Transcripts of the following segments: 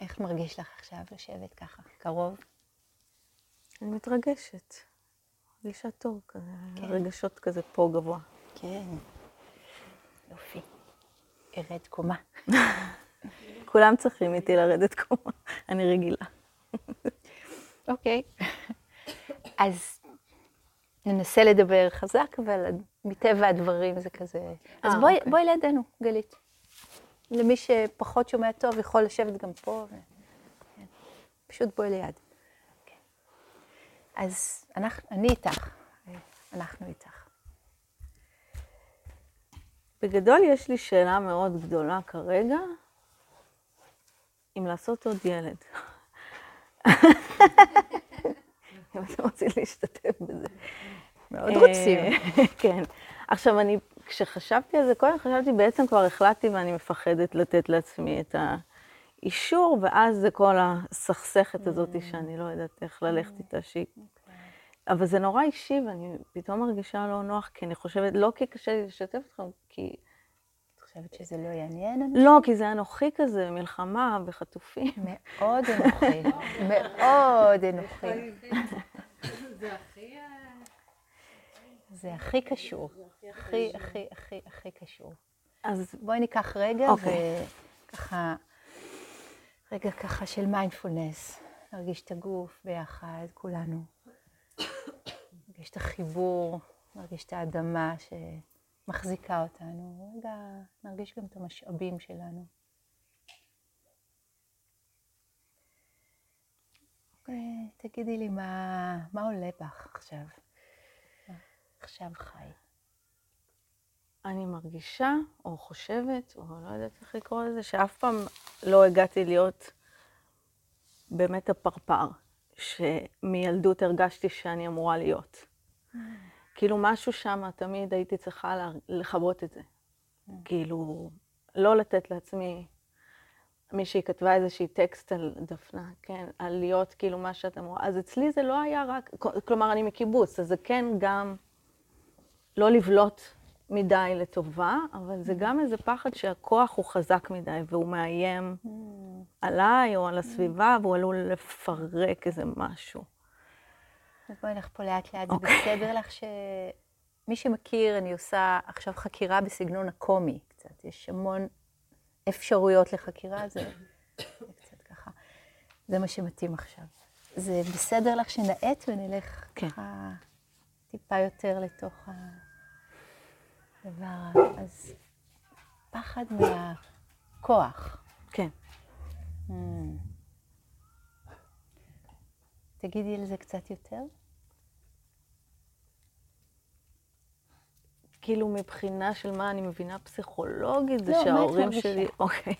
איך מרגיש לך עכשיו לשבת ככה, קרוב? אני מתרגשת. מרגישה טוב כזה, כן. רגשות כזה פה גבוה. כן. יופי. ארד קומה. כולם צריכים איתי לרדת קומה, אני רגילה. אוקיי. אז ננסה לדבר חזק, אבל מטבע הדברים זה כזה... אז אה, בואי, אוקיי. בואי לידינו, גלית. למי שפחות שומע טוב, יכול לשבת גם פה. ו... כן. פשוט בואי ליד. כן. אז אנחנו, אני איתך, אנחנו איתך. בגדול יש לי שאלה מאוד גדולה כרגע, אם לעשות עוד ילד. אם אתם רוצים להשתתף בזה. מאוד אה, רוצים. כן. עכשיו, אני, כשחשבתי על זה קודם, חשבתי, בעצם כבר החלטתי ואני מפחדת לתת לעצמי את האישור, ואז זה כל הסכסכת הזאת שאני לא יודעת איך ללכת איתה, שהיא... אבל זה נורא אישי, ואני פתאום מרגישה לא נוח, כי אני חושבת, לא כי קשה לי לשתף אתכם, כי... את חושבת שזה לא יעניין אנשים? לא, כי זה אנוכי כזה, מלחמה וחטופים. מאוד אנוכי, מאוד אנוכי. זה הכי... זה הכי קשור, הכי, הכי, הכי, הכי קשור. אז בואי ניקח רגע אוקיי. וככה, רגע ככה של מיינדפולנס, נרגיש את הגוף ביחד, כולנו. נרגיש את החיבור, נרגיש את האדמה שמחזיקה אותנו. רגע, נרגיש גם את המשאבים שלנו. אוקיי, תגידי לי, מה, מה עולה בך עכשיו? עכשיו חי. אני מרגישה, או חושבת, או לא יודעת איך לקרוא לזה, שאף פעם לא הגעתי להיות באמת הפרפר, שמילדות הרגשתי שאני אמורה להיות. כאילו משהו שם, תמיד הייתי צריכה לכבות את זה. כאילו, לא לתת לעצמי, מישהי כתבה איזושהי טקסט על דפנה, כן, על להיות כאילו מה שאת אמורה. אז אצלי זה לא היה רק, כלומר, אני מקיבוץ, אז זה כן גם לא לבלוט מדי לטובה, אבל זה גם איזה פחד שהכוח הוא חזק מדי, והוא מאיים עליי או על הסביבה, והוא עלול לפרק איזה משהו. אז בואי נלך פה לאט לאט, זה אוקיי. בסדר לך ש... מי שמכיר, אני עושה עכשיו חקירה בסגנון הקומי קצת. יש המון אפשרויות לחקירה, זה זה קצת ככה. זה מה שמתאים עכשיו. זה בסדר לך שנאט ונלך כן. ככה טיפה יותר לתוך הדבר. אז פחד מהכוח. כן. Hmm. תגידי על זה קצת יותר. כאילו מבחינה של מה אני מבינה פסיכולוגית, זה לא, שההורים מרגישה? שלי... אוקיי.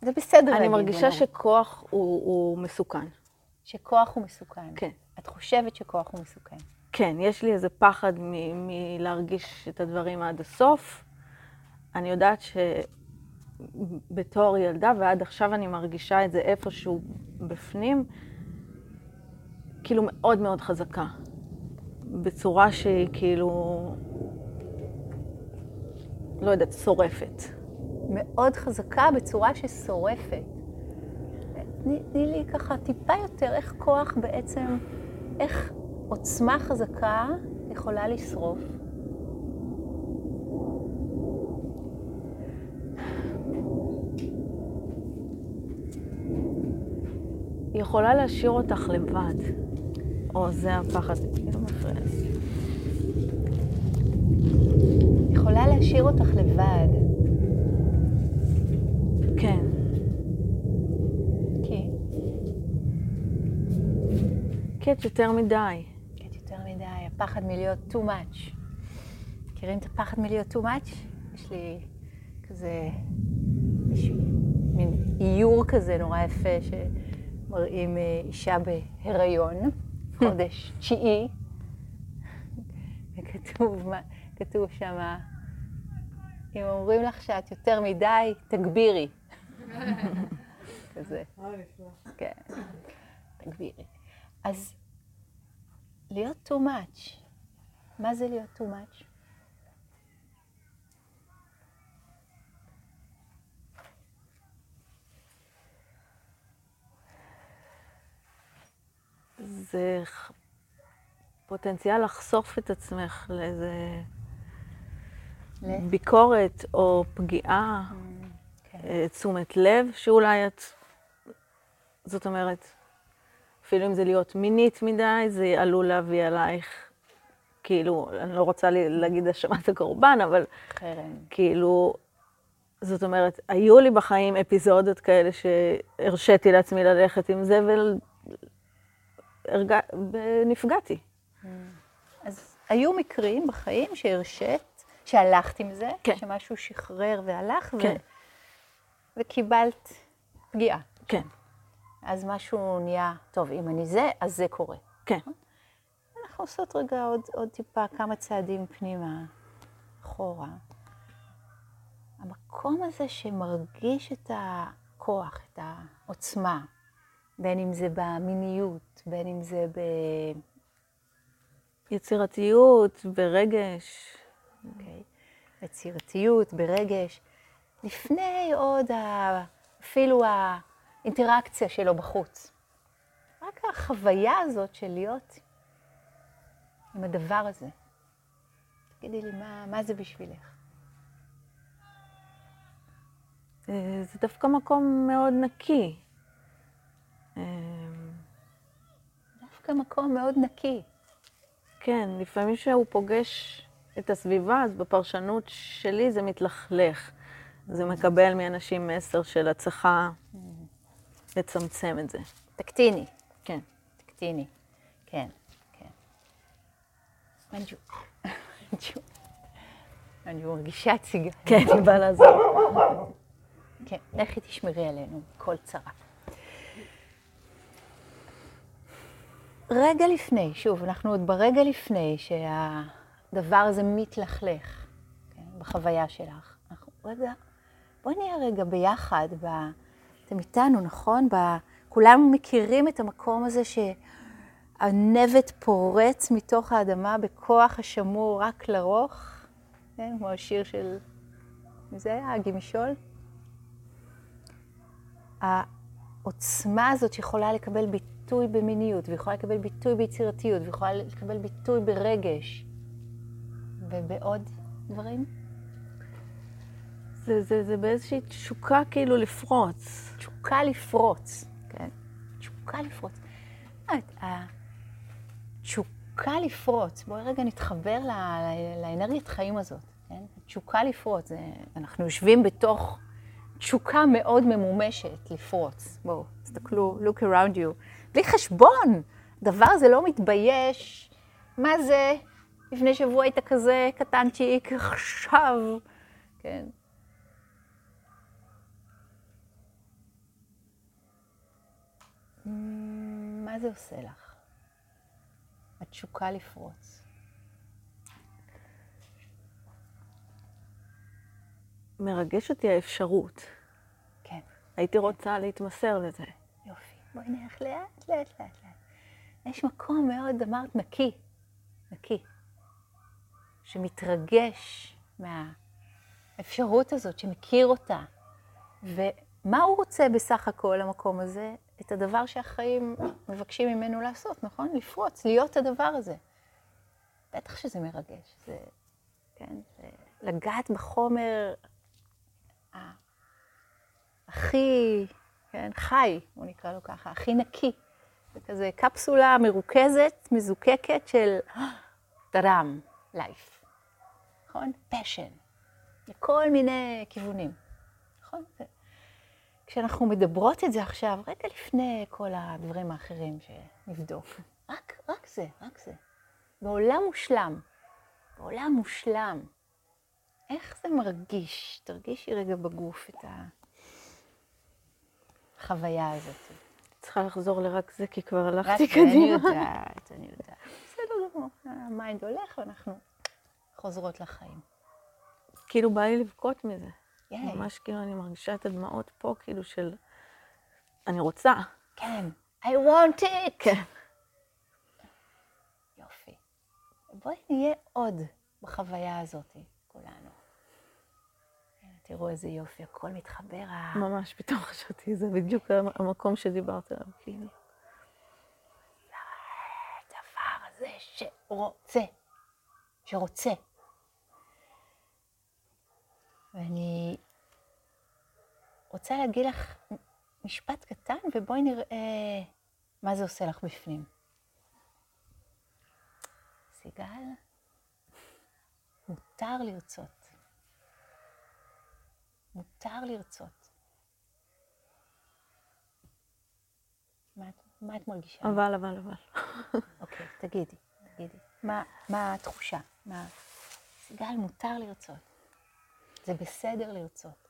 זה בסדר אני להגיד, מרגישה בעיניי. שכוח הוא, הוא מסוכן. שכוח הוא מסוכן. כן. את חושבת שכוח הוא מסוכן. כן, יש לי איזה פחד מ- מלהרגיש את הדברים עד הסוף. אני יודעת שבתור ילדה, ועד עכשיו אני מרגישה את זה איפשהו בפנים, כאילו מאוד מאוד חזקה. בצורה שהיא כאילו, לא יודעת, שורפת. מאוד חזקה בצורה ששורפת. תני לי ככה טיפה יותר איך כוח בעצם, איך עוצמה חזקה יכולה לשרוף. היא יכולה להשאיר אותך לבד. או, זה הפחד, כאילו מפריע לי. יכולה להשאיר אותך לבד. כן. כי? כי את יותר מדי. כי את יותר מדי, הפחד מלהיות too much. מכירים את הפחד מלהיות too much? יש לי כזה, יש מין איור כזה נורא יפה שמראים אה, אישה בהיריון, חודש תשיעי, וכתוב כתוב שם, אם אומרים לך שאת יותר מדי, תגבירי. כזה. כן, תגבירי. אז להיות too much. מה זה להיות too much? זה פוטנציאל לחשוף את עצמך לאיזה ל... ביקורת או פגיעה, mm, כן. אה, תשומת לב, שאולי את, זאת אומרת, אפילו אם זה להיות מינית מדי, זה עלול להביא עלייך, כאילו, אני לא רוצה להגיד האשמת הקורבן, אבל חרם. כאילו, זאת אומרת, היו לי בחיים אפיזודות כאלה שהרשיתי לעצמי ללכת עם זה ונפגעתי. אז היו מקרים בחיים שהרשית, שהלכת עם זה, כן. שמשהו שחרר והלך, ו- כן. וקיבלת פגיעה. כן, אז משהו נהיה, טוב, אם אני זה, אז זה קורה. כן. אנחנו עושות רגע עוד, עוד טיפה, כמה צעדים פנימה, אחורה. המקום הזה שמרגיש את הכוח, את העוצמה, בין אם זה במיניות, בין אם זה ב... יצירתיות ורגש. אוקיי? ביצירתיות, ברגש, לפני עוד ה... אפילו האינטראקציה שלו בחוץ. רק החוויה הזאת של להיות עם הדבר הזה. תגידי לי, מה, מה זה בשבילך? אה, זה דווקא מקום מאוד נקי. אה, דווקא מקום מאוד נקי. כן, לפעמים כשהוא פוגש את הסביבה, אז בפרשנות שלי זה מתלכלך. זה מקבל מאנשים מסר של את צריכה לצמצם את זה. תקטיני, כן. תקטיני. כן, כן. מנג'ו מרגישה ציגה. כן, היא באה לעזור. כן, לכי תשמרי עלינו, כל צרה. רגע לפני, שוב, אנחנו עוד ברגע לפני שהדבר הזה מתלכלך, כן, בחוויה שלך. אנחנו רגע, בואי נהיה רגע ביחד, ב... אתם איתנו, נכון? ב... כולנו מכירים את המקום הזה שהנבט פורץ מתוך האדמה בכוח השמור רק לרוך, כן? כמו השיר של... זה היה? אגי משול? העוצמה הזאת שיכולה לקבל ביטוי במיניות, ויכולה לקבל ביטוי ביצירתיות, ויכולה לקבל ביטוי ברגש, ובעוד דברים. זה, זה, זה באיזושהי תשוקה כאילו לפרוץ. תשוקה לפרוץ, כן? תשוקה לפרוץ. התשוקה לפרוץ, בואי רגע נתחבר ל- ל- לאנרגיית חיים הזאת, כן? תשוקה לפרוץ, זה, אנחנו יושבים בתוך תשוקה מאוד ממומשת לפרוץ. בואו, תסתכלו, look around you. בלי חשבון, הדבר הזה לא מתבייש. מה זה? לפני שבוע היית כזה קטנצ'יק, עכשיו, כן? מה זה עושה לך? התשוקה לפרוץ. מרגש אותי האפשרות. כן, הייתי רוצה להתמסר לזה. יופי. בואי נלך לאט, לאט, לאט, לאט. יש מקום מאוד, אמרת, נקי. נקי. שמתרגש מהאפשרות הזאת, שמכיר אותה. ומה הוא רוצה בסך הכל, המקום הזה? את הדבר שהחיים מבקשים ממנו לעשות, נכון? לפרוץ, להיות הדבר הזה. בטח שזה מרגש. זה, כן, זה לגעת בחומר הכי, כן, חי, בוא נקרא לו ככה, הכי נקי. זה כזה קפסולה מרוכזת, מזוקקת של טראם, לייף. נכון? פשן. לכל מיני כיוונים. נכון? כשאנחנו מדברות את זה עכשיו, רגע לפני כל הדברים האחרים שנבדוק, רק, רק זה, רק זה. בעולם מושלם, בעולם מושלם, איך זה מרגיש? תרגישי רגע בגוף את החוויה הזאת. צריכה לחזור לרק זה, כי כבר רק הלכתי זה, אני קדימה. יודעת, אני יודעת. בסדר גמור, ה mind הולך ואנחנו חוזרות לחיים. כאילו בא לי לבכות מזה. ייי. ממש כאילו אני מרגישה את הדמעות פה, כאילו של... אני רוצה. כן, I want it. כן. יופי. בואי נהיה עוד בחוויה הזאת, כולנו. כן, תראו איזה יופי, הכל מתחבר. ממש, פתאום חשבתי, זה בדיוק המקום שדיברת עליו, כאילו. כזה שרוצה, שרוצה. ואני רוצה להגיד לך משפט קטן, ובואי נראה מה זה עושה לך בפנים. סיגל, מותר לרצות. מותר לרצות. מה, את- מה את מרגישה? אבל, אבל, אבל. אוקיי, תגידי, תגידי. מה, מה התחושה? מה... סיגל, מותר לרצות. זה בסדר לרצות.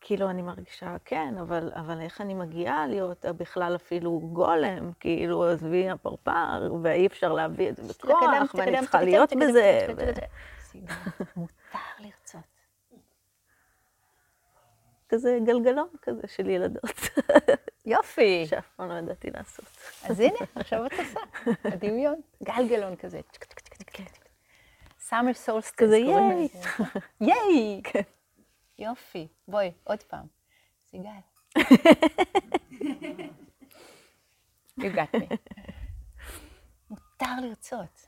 כאילו, אני מרגישה, כן, אבל, אבל איך אני מגיעה להיות בכלל אפילו גולם? כאילו, עזבי הפרפר, ואי אפשר להביא את זה בכוח, ואני צריכה להיות בזה. ו- סיגל, מותר לרצות. כזה גלגלון כזה של ילדות, יופי. שאף פעם לא ידעתי לעשות. אז הנה, עכשיו את עושה. הדמיון. גלגלון כזה. סאמר סולסטס. כזה ייי. ייי! יופי. בואי, עוד פעם. סיגל. You got me. מותר לרצות.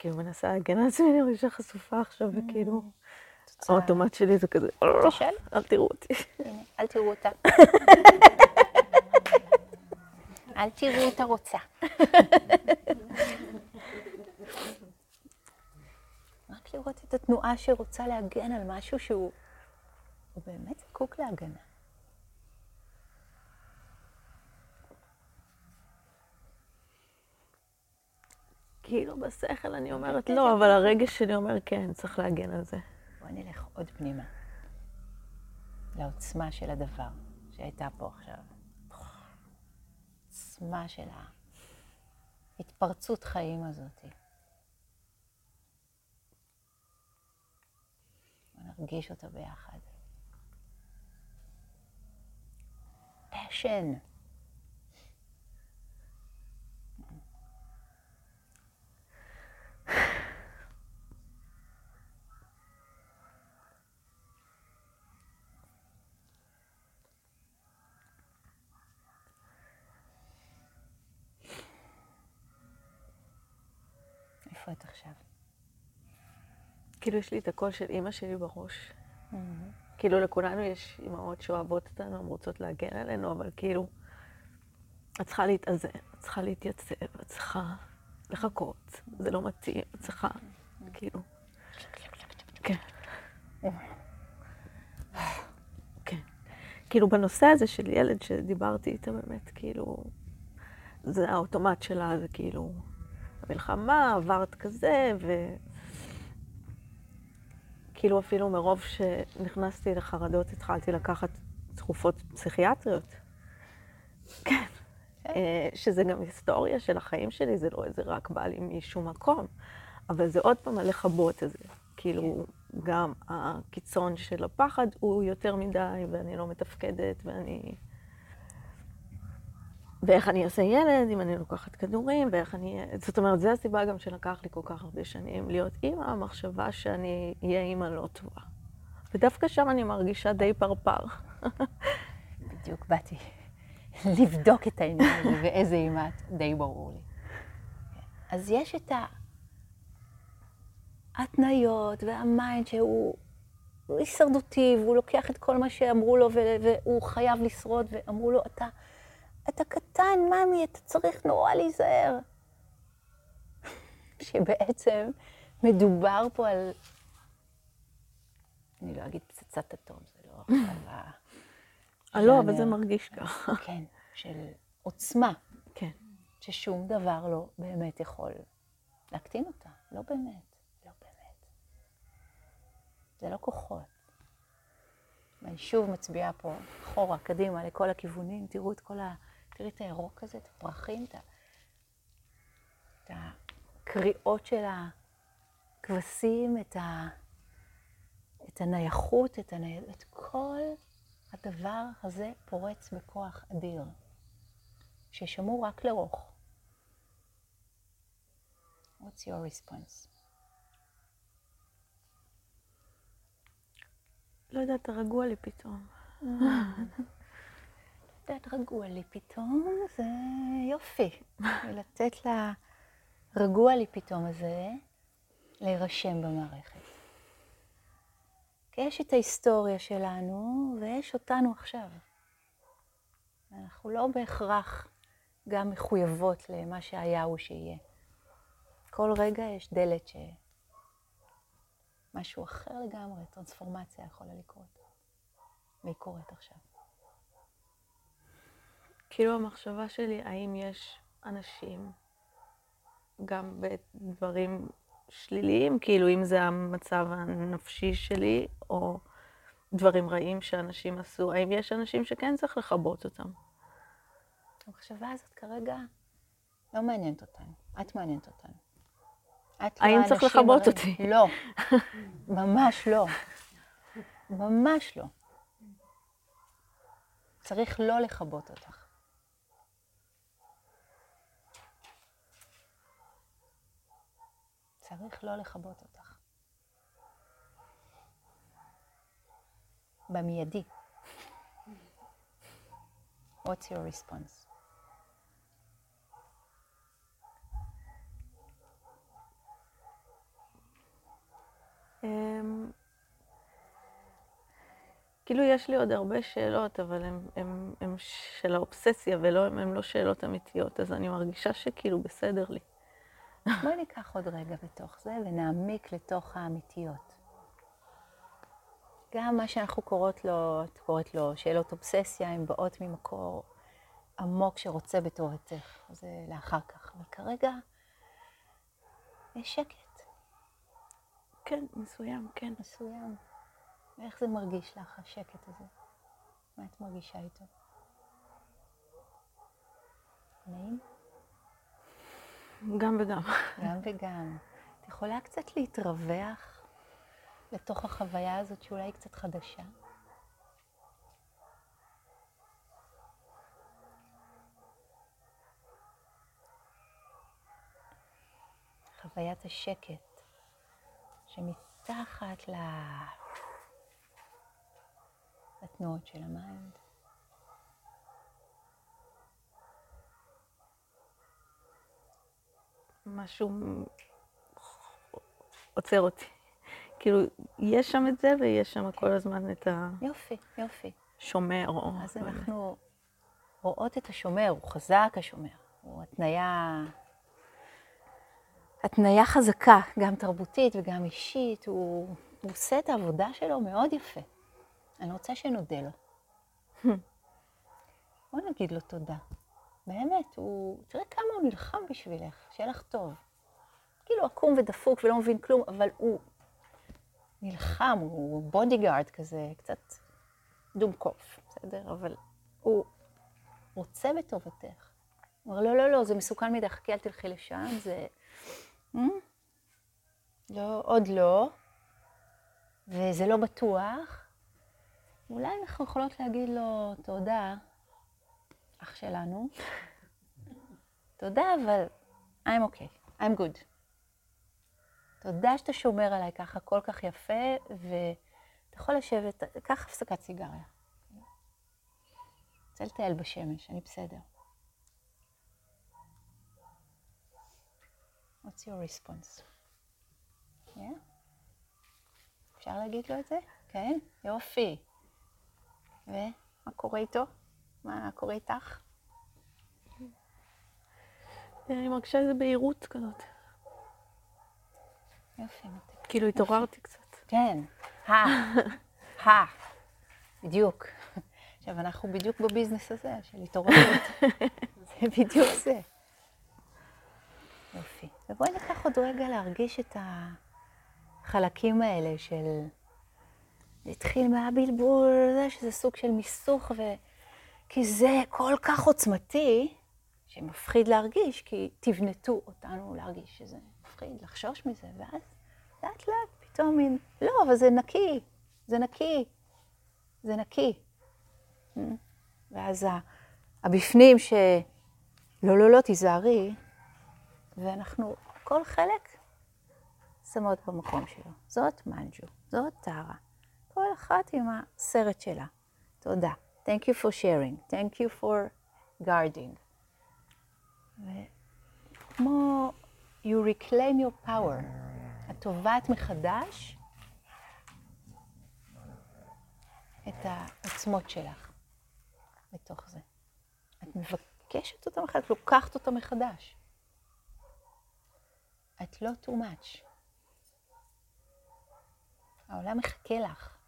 כאילו מנסה להגן על עצמי, אני מרגישה חשופה עכשיו, וכאילו, תוצאה. האוטומט שלי זה כזה. אל תראו אותי. אל תראו אותה. אל תראו אותה רוצה. רק לראות את התנועה שרוצה להגן על משהו שהוא הוא באמת זקוק להגנה. כאילו בשכל אני אומרת לא, אבל הרגש שלי אומר כן, צריך להגן על זה. בואי נלך עוד פנימה. לעוצמה של הדבר שהייתה פה עכשיו. עוצמה של ההתפרצות חיים הזאת. נרגיש אותה ביחד. passion. את עכשיו? כאילו יש לי את הקול של אימא שלי בראש. כאילו לכולנו יש אימהות שאוהבות אותנו, הן רוצות להגן עלינו, אבל כאילו, את צריכה להתאזן, את צריכה להתייצב, את צריכה לחכות, זה לא מתאים, את צריכה, כאילו, כן. כן. כאילו בנושא הזה של ילד שדיברתי איתה באמת, כאילו, זה האוטומט שלה, זה כאילו, המלחמה, עברת כזה, ו... כאילו אפילו מרוב שנכנסתי לחרדות, התחלתי לקחת תרופות פסיכיאטריות. כן. אה, שזה גם היסטוריה של החיים שלי, זה לא איזה רק בא לי משום מקום. אבל זה עוד פעם הלכבות הזה. כאילו, גם הקיצון של הפחד הוא יותר מדי, ואני לא מתפקדת, ואני... ואיך אני אעשה ילד אם אני לוקחת כדורים, ואיך אני... זאת אומרת, זו הסיבה גם שלקח לי כל כך הרבה שנים להיות אימא, המחשבה שאני אהיה אימא לא טובה. ודווקא שם אני מרגישה די פרפר. בדיוק באתי לבדוק את העניין הזה ואיזה אימא את, די ברור לי. אז יש את ההתניות וה mind שהוא הוא הישרדותי, והוא לוקח את כל מה שאמרו לו, והוא חייב לשרוד, ואמרו לו, אתה, אתה קטן, ממי, אתה צריך נורא להיזהר. שבעצם מדובר פה על, אני לא אגיד פצצת אטום, זה לא עכשיו ה... אה, לא, אבל. זה מרגיש ככה. כן, של עוצמה, כן. ששום דבר לא באמת יכול להקטין אותה. לא באמת, לא באמת. זה לא כוחות. ואני שוב מצביעה פה אחורה, קדימה, לכל הכיוונים. תראו את כל ה... תראי את הירוק הזה, את הפרחים, את, הקריאות של הכבשים, את, ה... את הנייחות, את, הני... את כל הדבר הזה פורץ בכוח אדיר. ששמור רק לרוך. What's your response? לא יודעת, רגוע לי פתאום. יודעת, רגוע לי פתאום, זה יופי. ולתת לרגוע לי פתאום הזה להירשם במערכת. כי יש את ההיסטוריה שלנו ויש אותנו עכשיו. אנחנו לא בהכרח גם מחויבות למה שהיה הוא שיהיה. כל רגע יש דלת שמשהו אחר לגמרי, טרנספורמציה יכולה לקרות. והיא קורית עכשיו. כאילו המחשבה שלי, האם יש אנשים, גם בדברים שליליים, כאילו אם זה המצב הנפשי שלי, או דברים רעים שאנשים עשו, האם יש אנשים שכן צריך לכבות אותם? המחשבה הזאת כרגע לא מעניינת אותנו. את מעניינת אותנו. את האם צריך לכבות אותי? לא, ממש לא. ממש לא. צריך לא לכבות אותך. צריך לא לכבות אותך. במיידי. What's your response? אמ, כאילו יש לי עוד הרבה שאלות, אבל הן של האובססיה והן לא שאלות אמיתיות, אז אני מרגישה שכאילו בסדר לי. בואי ניקח עוד רגע בתוך זה ונעמיק לתוך האמיתיות. גם מה שאנחנו קוראות לו, את קוראת לו שאלות אובססיה, הן באות ממקור עמוק שרוצה בטובתך. זה לאחר כך. אבל כרגע יש שקט. כן, מסוים, כן. מסוים. ואיך זה מרגיש לך, השקט הזה? מה את מרגישה איתו? נעים? גם וגם. גם וגם. את יכולה קצת להתרווח לתוך החוויה הזאת שאולי היא קצת חדשה? חוויית השקט שמתחת. לתנועות של ה mind. משהו עוצר אותי. כאילו, יש שם את זה ויש שם כל הזמן את ה... יופי, יופי. שומר או... אז אנחנו רואות את השומר, הוא חזק השומר. הוא התניה, התניה חזקה, גם תרבותית וגם אישית. הוא, הוא עושה את העבודה שלו מאוד יפה. אני רוצה שנודה לו. בוא נגיד לו תודה. באמת, הוא... תראה כמה הוא נלחם בשבילך, שיהיה לך טוב. כאילו עקום ודפוק ולא מבין כלום, אבל הוא נלחם, הוא bodyguard כזה, קצת דומקוף, בסדר? אבל הוא רוצה בטובתך. הוא אומר, לא, לא, לא, זה מסוכן מדי, חכי, אל תלכי לשם, זה... אה? לא, עוד לא, וזה לא בטוח. אולי אנחנו יכולות להגיד לו תודה, אח שלנו. תודה, אבל I'm okay, I'm good. תודה שאתה שומר עליי ככה כל כך יפה, ואתה יכול לשבת, קח הפסקת סיגריה. רוצה לטייל בשמש, אני בסדר. What's your response? Yeah? אפשר להגיד לו את זה? כן? יופי. ומה קורה איתו? מה קורה איתך? אני מרגישה איזה בהירות כזאת. יופי, מתק. כאילו התעוררתי קצת. כן, הא, הא, בדיוק. עכשיו, אנחנו בדיוק בביזנס הזה של התעוררות. זה בדיוק זה. יופי. ובואי ניקח עוד רגע להרגיש את החלקים האלה של... זה התחיל מהבלבול, זה שזה סוג של מיסוך, ו... כי זה כל כך עוצמתי, שמפחיד להרגיש, כי תבנתו אותנו להרגיש שזה מפחיד, לחשוש מזה, ואז לאט לאט פתאום מין, לא, אבל זה נקי, זה נקי, זה נקי. ואז הבפנים לא, לא, לא, תיזהרי. ואנחנו, כל חלק שמות במקום שלו. זאת מנג'ו, זאת טרה. כל אחת עם הסרט שלה. תודה. Thank you for sharing. Thank you for guarding. וכמו you reclaim your power, את תובעת מחדש את העוצמות שלך בתוך זה. את מבקשת אותם מחדש, את לוקחת אותם מחדש. את לא too much. העולם מחכה לך.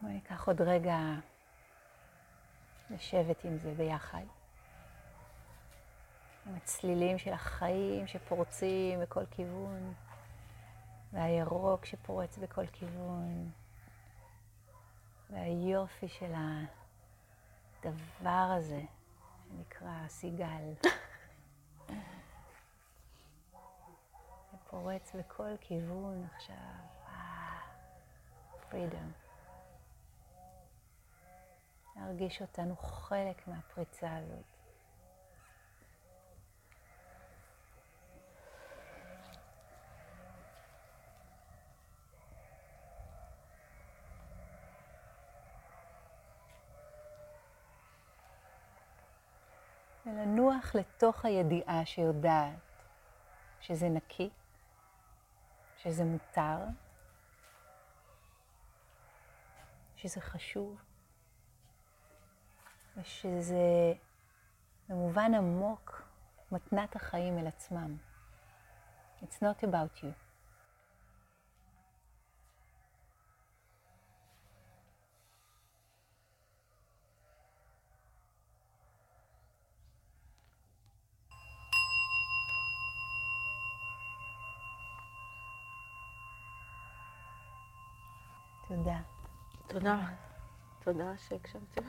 בואי ניקח עוד רגע לשבת עם זה ביחד. עם הצלילים של החיים שפורצים בכל כיוון, והירוק שפורץ בכל כיוון, והיופי של הדבר הזה שנקרא סיגל. שפורץ בכל כיוון עכשיו. פרידום. להרגיש אותנו חלק מהפריצה הזאת. ולנוח לתוך הידיעה שיודעת שזה נקי, שזה מותר, שזה חשוב, ושזה במובן עמוק מתנת החיים אל עצמם. It's not about you. תודה. תודה. תודה שהקשבתי.